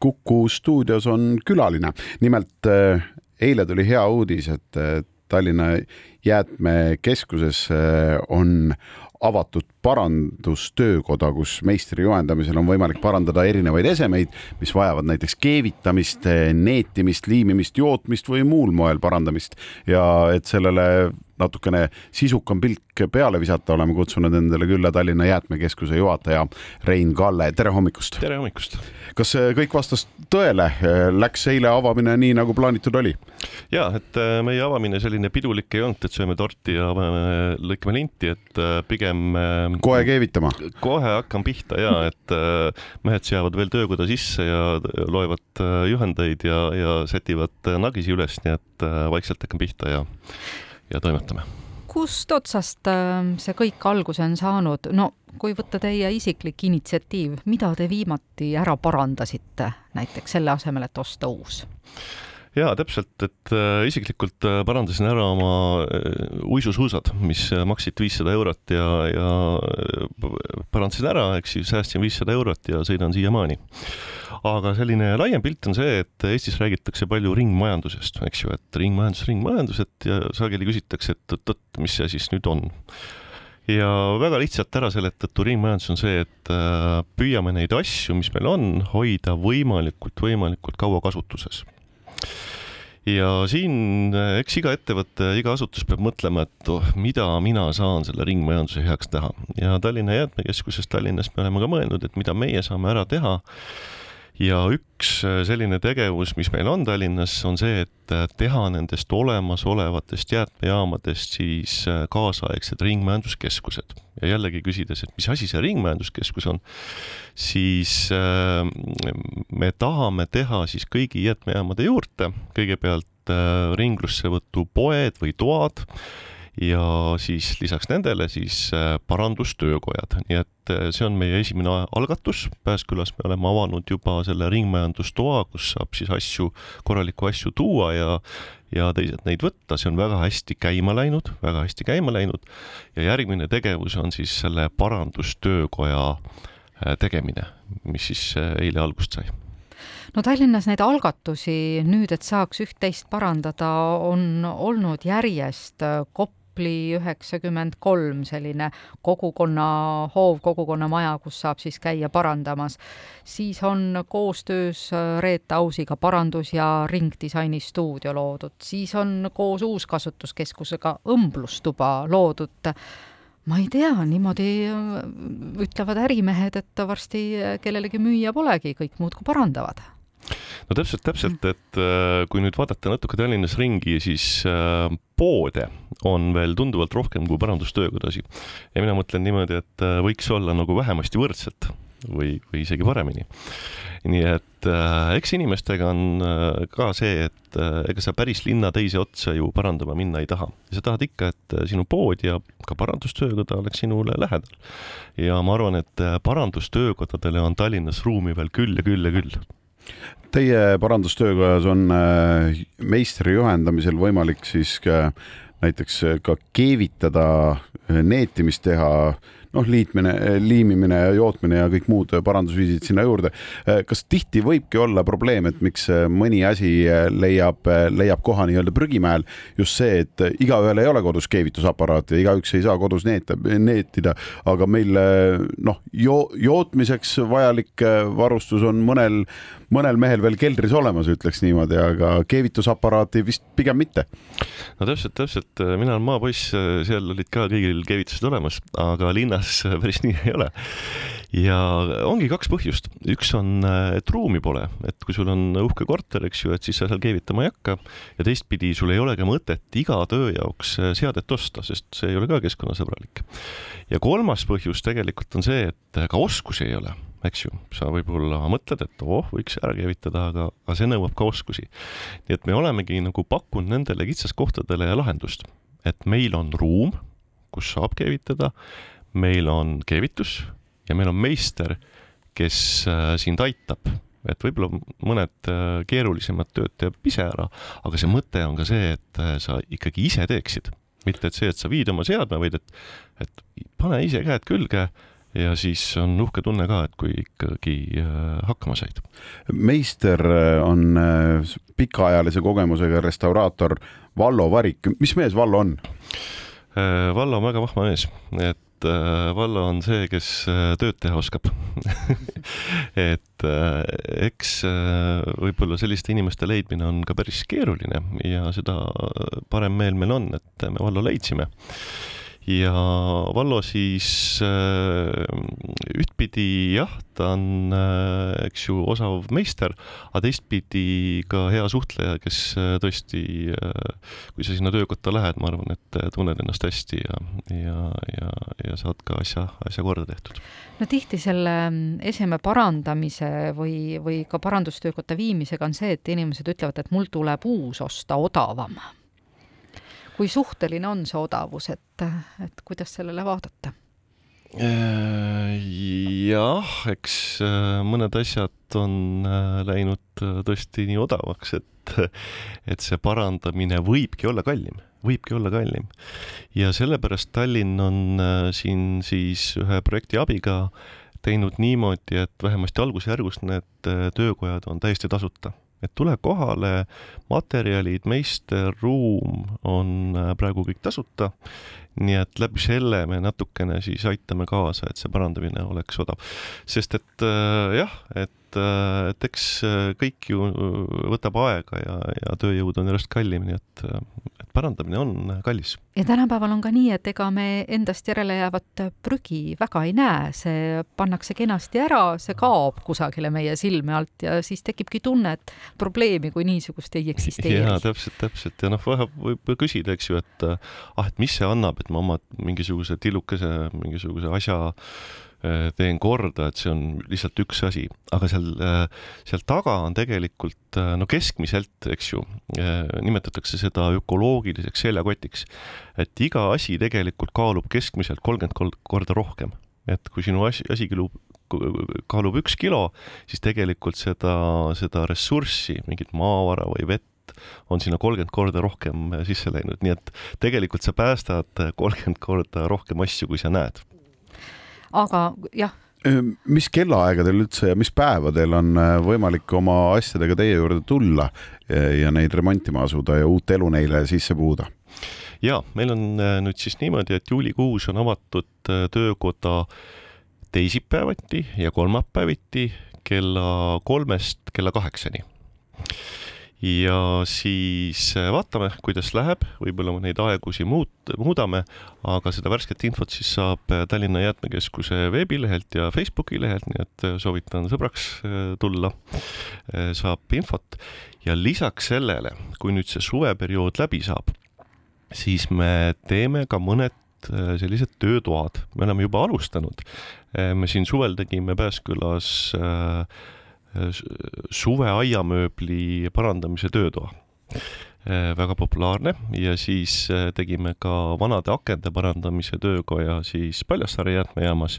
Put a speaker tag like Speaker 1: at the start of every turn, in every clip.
Speaker 1: Kuku stuudios on külaline. nimelt äh, eile tuli hea uudis, et äh, Tallinna jäätmekeskuses äh, on avatud parandustöökoda, kus meistri juhendamisel on võimalik parandada erinevaid esemeid, mis vajavad näiteks keevitamist, neetimist, liimimist, jootmist või muul moel parandamist ja et sellele natukene sisukam pilk peale visata, oleme kutsunud endale külla Tallinna Jäätmekeskuse juhataja Rein Kalle, tere hommikust!
Speaker 2: tere hommikust!
Speaker 1: kas kõik vastas tõele, läks eile avamine nii, nagu plaanitud oli?
Speaker 2: ja, et äh, meie avamine selline pidulik ei olnud, et sööme torti ja lõikame linti, et pigem
Speaker 1: kohe keevitama?
Speaker 2: kohe hakkan pihta ja, et mehed seavad veel töökoda sisse ja loevad juhendeid ja, ja sätivad nagisi üles, nii et vaikselt hakkan pihta ja ja toimetame.
Speaker 3: kust otsast ähm, see kõik alguse on saanud, no kui võtta teie isiklik initsiatiiv, mida te viimati ära parandasite näiteks selle asemel, et osta uus?
Speaker 2: Jaa, täpselt, et äh, isiklikult äh, parandasin ära oma äh, uisusuusad, mis maksid viissada eurot ja, ja parandasin ära, eks ju, säästsin viissada eurot ja sõidan siiamaani. aga selline laiem pilt on see, et Eestis räägitakse palju ringmajandusest, eks ju, et ringmajandus, ringmajandus, et ja sageli küsitakse, et oot-oot, mis see siis nüüd on ja väga lihtsalt ära seletatud ringmajandus on see, et püüame neid asju, mis meil on, hoida võimalikult, võimalikult kaua kasutuses ja siin eks iga ettevõte, iga asutus peab mõtlema, et oh, mida mina saan selle ringmajanduse heaks teha. Ja Tallinna Jäätmekeskuses Tallinnas me oleme ka mõelnud, et mida meie saame ära teha ja üks äh, selline tegevus, mis meil on Tallinnas, on see, et äh, teha nendest olemasolevatest jäätmejaamadest siis äh, kaasaegsed ringmajanduskeskused. ja jällegi küsides, et mis asi see ringmajanduskeskus on, siis me tahame teha siis kõigi jäätmejaamade juurde kõigepealt ringlussevõtupoed või toad ja siis lisaks nendele siis äh, parandustöökojad, nii et äh, see on meie esimene algatus. Pääskülas me oleme avanud juba selle ringmajandustoa, kus saab siis asju, korralikku asju tuua ja ja teised neid võtta, see on väga hästi käima läinud, väga hästi käima läinud ja järgmine tegevus on siis selle parandustöökoja äh, tegemine, mis siis eile algust sai
Speaker 3: no Tallinnas neid algatusi nüüd, et saaks üht-teist parandada, on olnud järjest. Kopp Kopli üheksakümmend kolm, selline kogukonna hoov, kogukonnamaja, kus saab siis käia parandamas. siis on koostöös äh, Reet Ausiga parandus- ja ringdisaini stuudio loodud, siis on koos Uuskasutuskeskusega õmblustuba loodud. Ma ei tea, niimoodi äh, ütlevad ärimehed, et varsti kellelegi müüa polegi, kõik muudkui parandavad
Speaker 2: no täpselt, täpselt, et äh, kui nüüd vaadata natuke Tallinnas ringi, siis äh, poode on veel tunduvalt rohkem kui parandustöökodasid. ja mina mõtlen niimoodi, et äh, võiks olla nagu vähemasti võrdselt või, või isegi paremini. nii et äh, eks inimestega on äh, ka see, et äh, ega sa päris linna teise otsa ju parandama minna ei taha. sa tahad ikka, et sinu pood ja ka parandustöökoda oleks sinule lähedal. ja ma arvan, et parandustöökodadele on Tallinnas ruumi veel küll ja küll ja küll
Speaker 1: Teie parandustöökojas on äh, meistri juhendamisel võimalik siis ka näiteks ka keevitada, äh, neetimist teha noh, liitmine, liimimine ja jootmine ja kõik muud parandusviisid sinna juurde. kas tihti võibki olla probleem, et miks mõni asi leiab, leiab koha nii-öelda prügimäel just see, et igaühel ei ole kodus keevitusaparaati ja igaüks ei saa kodus neeta, neetida, aga meil noh, jo-, jootmiseks vajalik varustus on mõnel, mõnel mehel veel keldris olemas, ütleks niimoodi, aga keevitusaparaati vist pigem mitte.
Speaker 2: no täpselt, täpselt, mina olen maapoiss, seal olid ka kõigil keevitused olemas, aga linnas linnas päris nii ei ole. ja ongi kaks põhjust, üks on, et ruumi pole, et kui sul on uhke korter, eks ju, et siis sa seal keevitama ei hakka ja teistpidi sul ei ole ka mõtet iga töö jaoks seadet osta, sest see ei ole ka keskkonnasõbralik. ja kolmas põhjus tegelikult on see, et ka oskusi ei ole eks ju, sa võib-olla mõtled, et oh, võiks ära keevitada, aga, aga see nõuab ka oskusi. nii et me olemegi nagu pakkunud nendele kitsaskohtadele lahendust, et meil on ruum, kus saab keevitada, meil on keevitus ja meil on meister, kes äh, sind aitab, et võib-olla mõned äh, keerulisemad tööd teeb ise ära, aga see mõte on ka see, et äh, sa ikkagi ise teeksid, mitte et see, et sa viid oma seadme, vaid et, et pane ise käed külge ja siis on uhke tunne ka, et kui ikkagi hakkama said.
Speaker 1: meister on pikaajalise kogemusega restauraator Vallo Varik, mis mees Vallo on?
Speaker 2: Vallo on väga vahva mees, et äh, Vallo on see, kes äh, tööd teha oskab. Et äh, eks võib-olla selliste inimeste leidmine on ka päris keeruline ja seda parem meel meil on, et me Vallo leidsime ja Vallo siis äh, ühtpidi jah, ta on, äh, eks ju, osav meister, aga teistpidi ka hea suhtleja, kes äh, tõesti, kui sa sinna töökotta lähed, ma arvan, et tunned ennast hästi ja, ja, ja, ja saad ka asja, asja korda tehtud.
Speaker 3: no tihti selle mm, eseme parandamise või, või ka parandustöökotta viimisega on see, et inimesed ütlevad, et mul tuleb uus osta odavam kui suhteline on see odavus, et, et kuidas sellele vaadata?
Speaker 2: Äh, jah, eks äh, mõned asjad on äh, läinud tõesti nii odavaks, et, et see parandamine võibki olla kallim, võibki olla kallim. ja sellepärast Tallinn on siin siis ühe projekti abiga teinud niimoodi, et vähemasti algusjärgus need töökojad on täiesti tasuta et tule kohale, materjalid, meister, ruum on äh, praegu kõik tasuta. Nii et läbi selle me natukene siis aitame kaasa, et see parandamine oleks odav. sest et äh, jah, et, äh, et eks kõik ju võtab aega ja, ja tööjõud on järjest kallim, nii et parandamine on kallis.
Speaker 3: ja tänapäeval on ka nii, et ega me endast järele jäävat prügi väga ei näe, see pannakse kenasti ära, see kaob kusagile meie silme alt ja siis tekibki tunne, et probleemi kui niisugust ei eksisteeri.
Speaker 2: jaa, täpselt, täpselt ja noh, võib küsida, eks ju, et ah, et mis see annab, et ma oma mingisuguse tillukese mingisuguse asja Äh, teen korda, et see on lihtsalt üks asi, aga seal, äh, seal taga on tegelikult äh, no keskmiselt, eks ju, nimetatakse seda ökoloogiliseks seljakotiks, et iga asi tegelikult kaalub keskmiselt kolmkümmend korda rohkem, et kui sinu asi, asi kaalub kaalub üks kilo, siis tegelikult seda, seda ressurssi, mingit maavara või vett, on sinna kolmkümmend korda rohkem sisse läinud, nii et tegelikult sa päästad kolmkümmend korda rohkem asju, kui sa näed.
Speaker 3: Aga jah.
Speaker 1: Mis kellaaegadel üldse ja mis päevadel on äh, võimalik oma asjadega teie juurde tulla ja neid remontima asuda ja uut elu neile sisse puhuda?
Speaker 2: ja meil on äh, nüüd siis niimoodi, et juulikuus on avatud äh, töökoda teisipäeviti ja kolmapäeviti kella kolmest kella kaheksani ja siis äh, vaatame, kuidas läheb, võib-olla me neid aegusi muut-, muudame, aga seda värsket infot siis saab äh, Tallinna Jäätmekeskuse veebilehelt ja Facebooki lehelt, nii et äh, soovitan sõbraks tulla, saab infot. ja lisaks sellele, kui nüüd see suveperiood läbi saab, siis me teeme ka mõned sellised töötoad, me oleme juba alustanud. me siin suvel tegime Pääskülas äh, suve aiamööbli parandamise töötoa. Äh, väga populaarne. Ja siis äh, tegime ka vanade akende parandamise töökoja siis Paljassaare jäätmejaamas.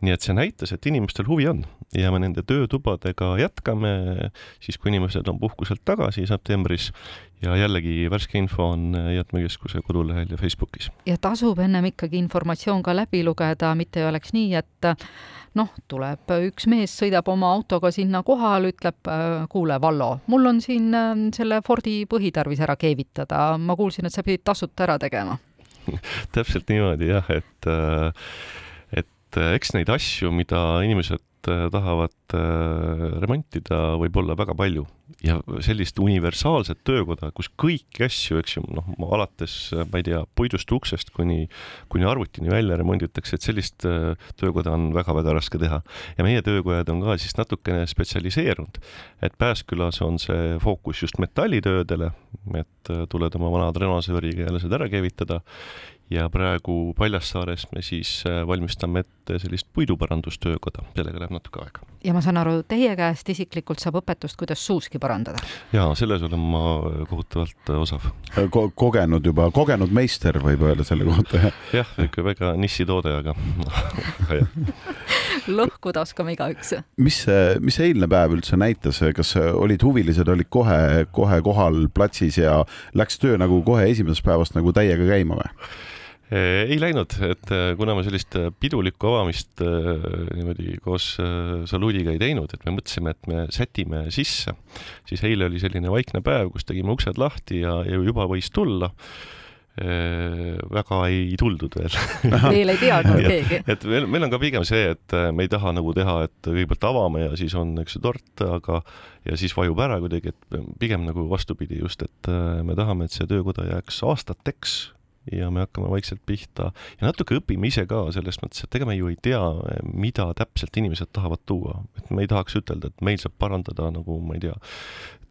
Speaker 2: nii et see näitas, et inimestel huvi on. Ja me nende töötubadega jätkame. Siis, kui inimesed on puhkuselt tagasi septembris ja jällegi värske info on jäätmekeskuse kodulehel ja Facebookis.
Speaker 3: ja tasub ennem ikkagi informatsioon ka läbi lugeda, mitte ei oleks nii, et noh, tuleb üks mees, sõidab oma autoga sinna kohale, ütleb, äh, kuule, Vallo, mul on siin selle Fordi põhitarvis ära keevitada, ma kuulsin, et sa pidid tasuta ära tegema
Speaker 2: täpselt niimoodi jah, et äh, et äh, eks neid asju, mida inimesed tahavad remontida, võib olla väga palju ja sellist universaalset töökoda, kus kõiki asju, eks ju, noh, alates, ma ei tea, puidust uksest kuni, kuni arvutini välja remonditakse, et sellist äh, töökoda on väga-väga raske teha. ja meie töökojad on ka siis natukene spetsialiseerunud, et Pääskülas on see fookus just metallitöödele, et äh, tuled oma vanad renosööriga jälle seda ära keevitada ja praegu Paljassaares me siis äh, valmistame ette sellist puiduparandustöökoda, sellega läheb natuke aega.
Speaker 3: ja ma saan aru, teie käest isiklikult saab õpetust, kuidas suuski parandada?
Speaker 2: jaa, selles olen ma kohutavalt äh, osav
Speaker 1: Ko. kogenud juba, kogenud meister võib öelda selle kohta,
Speaker 2: jah? jah, ikka väga nissitoode, aga
Speaker 3: lõhkuda oskame igaüks.
Speaker 1: mis see, mis see eilne päev üldse näitas, kas olid huvilised, olid kohe, kohe kohal platsis ja läks töö nagu kohe esimesest päevast nagu täiega käima või?
Speaker 2: Ei läinud, et äh, kuna me sellist äh, pidulikku avamist niimoodi koos saluudiga ei teinud, et me mõtlesime, et me sätime sisse, siis eile oli selline vaikne päev, kus tegime uksed lahti ja, ja juba võis tulla. Väga ei tuldud veel.
Speaker 3: Veel ei teadnud keegi.
Speaker 2: et meil, meil on ka pigem see, et me ei taha nagu teha, et kõigepealt avame ja siis on, eks ju, tort, aga ja siis vajub ära kuidagi, et pigem nagu vastupidi just, et me tahame, et see töökoda jääks aastateks ja me hakkame vaikselt pihta. Ja natuke õpime ise ka selles mõttes, et ega me ju ei tea, mida täpselt inimesed tahavad tuua, et me ei tahaks ütelda, et meil saab parandada nagu ma ei tea,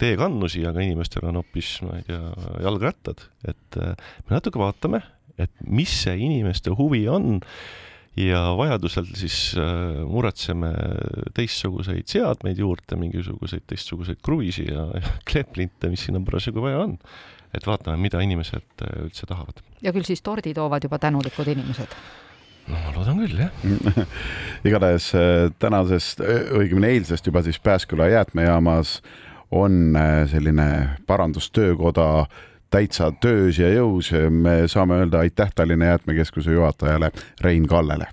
Speaker 2: teekannusi, aga inimestel on hoopis, ma ei tea, jalgrattad, et äh, me natuke vaatame, et mis see inimeste huvi on ja vajadusel siis äh, muretseme teistsuguseid seadmeid juurde, mingisuguseid teistsuguseid kruviisi ja, ja kleeplinte, mis sinna parasjagu vaja on et vaatame, mida inimesed äh, üldse tahavad.
Speaker 3: ja küll siis tordi toovad juba tänulikud inimesed?
Speaker 2: no ma loodan küll, jah
Speaker 1: igatahes äh, tänasest, õigemini eilsest juba siis Pääsküla jäätmejaamas on äh, selline parandustöökoda täitsa töös ja jõus. me saame öelda aitäh Tallinna Jäätmekeskuse juhatajale Rein Kallele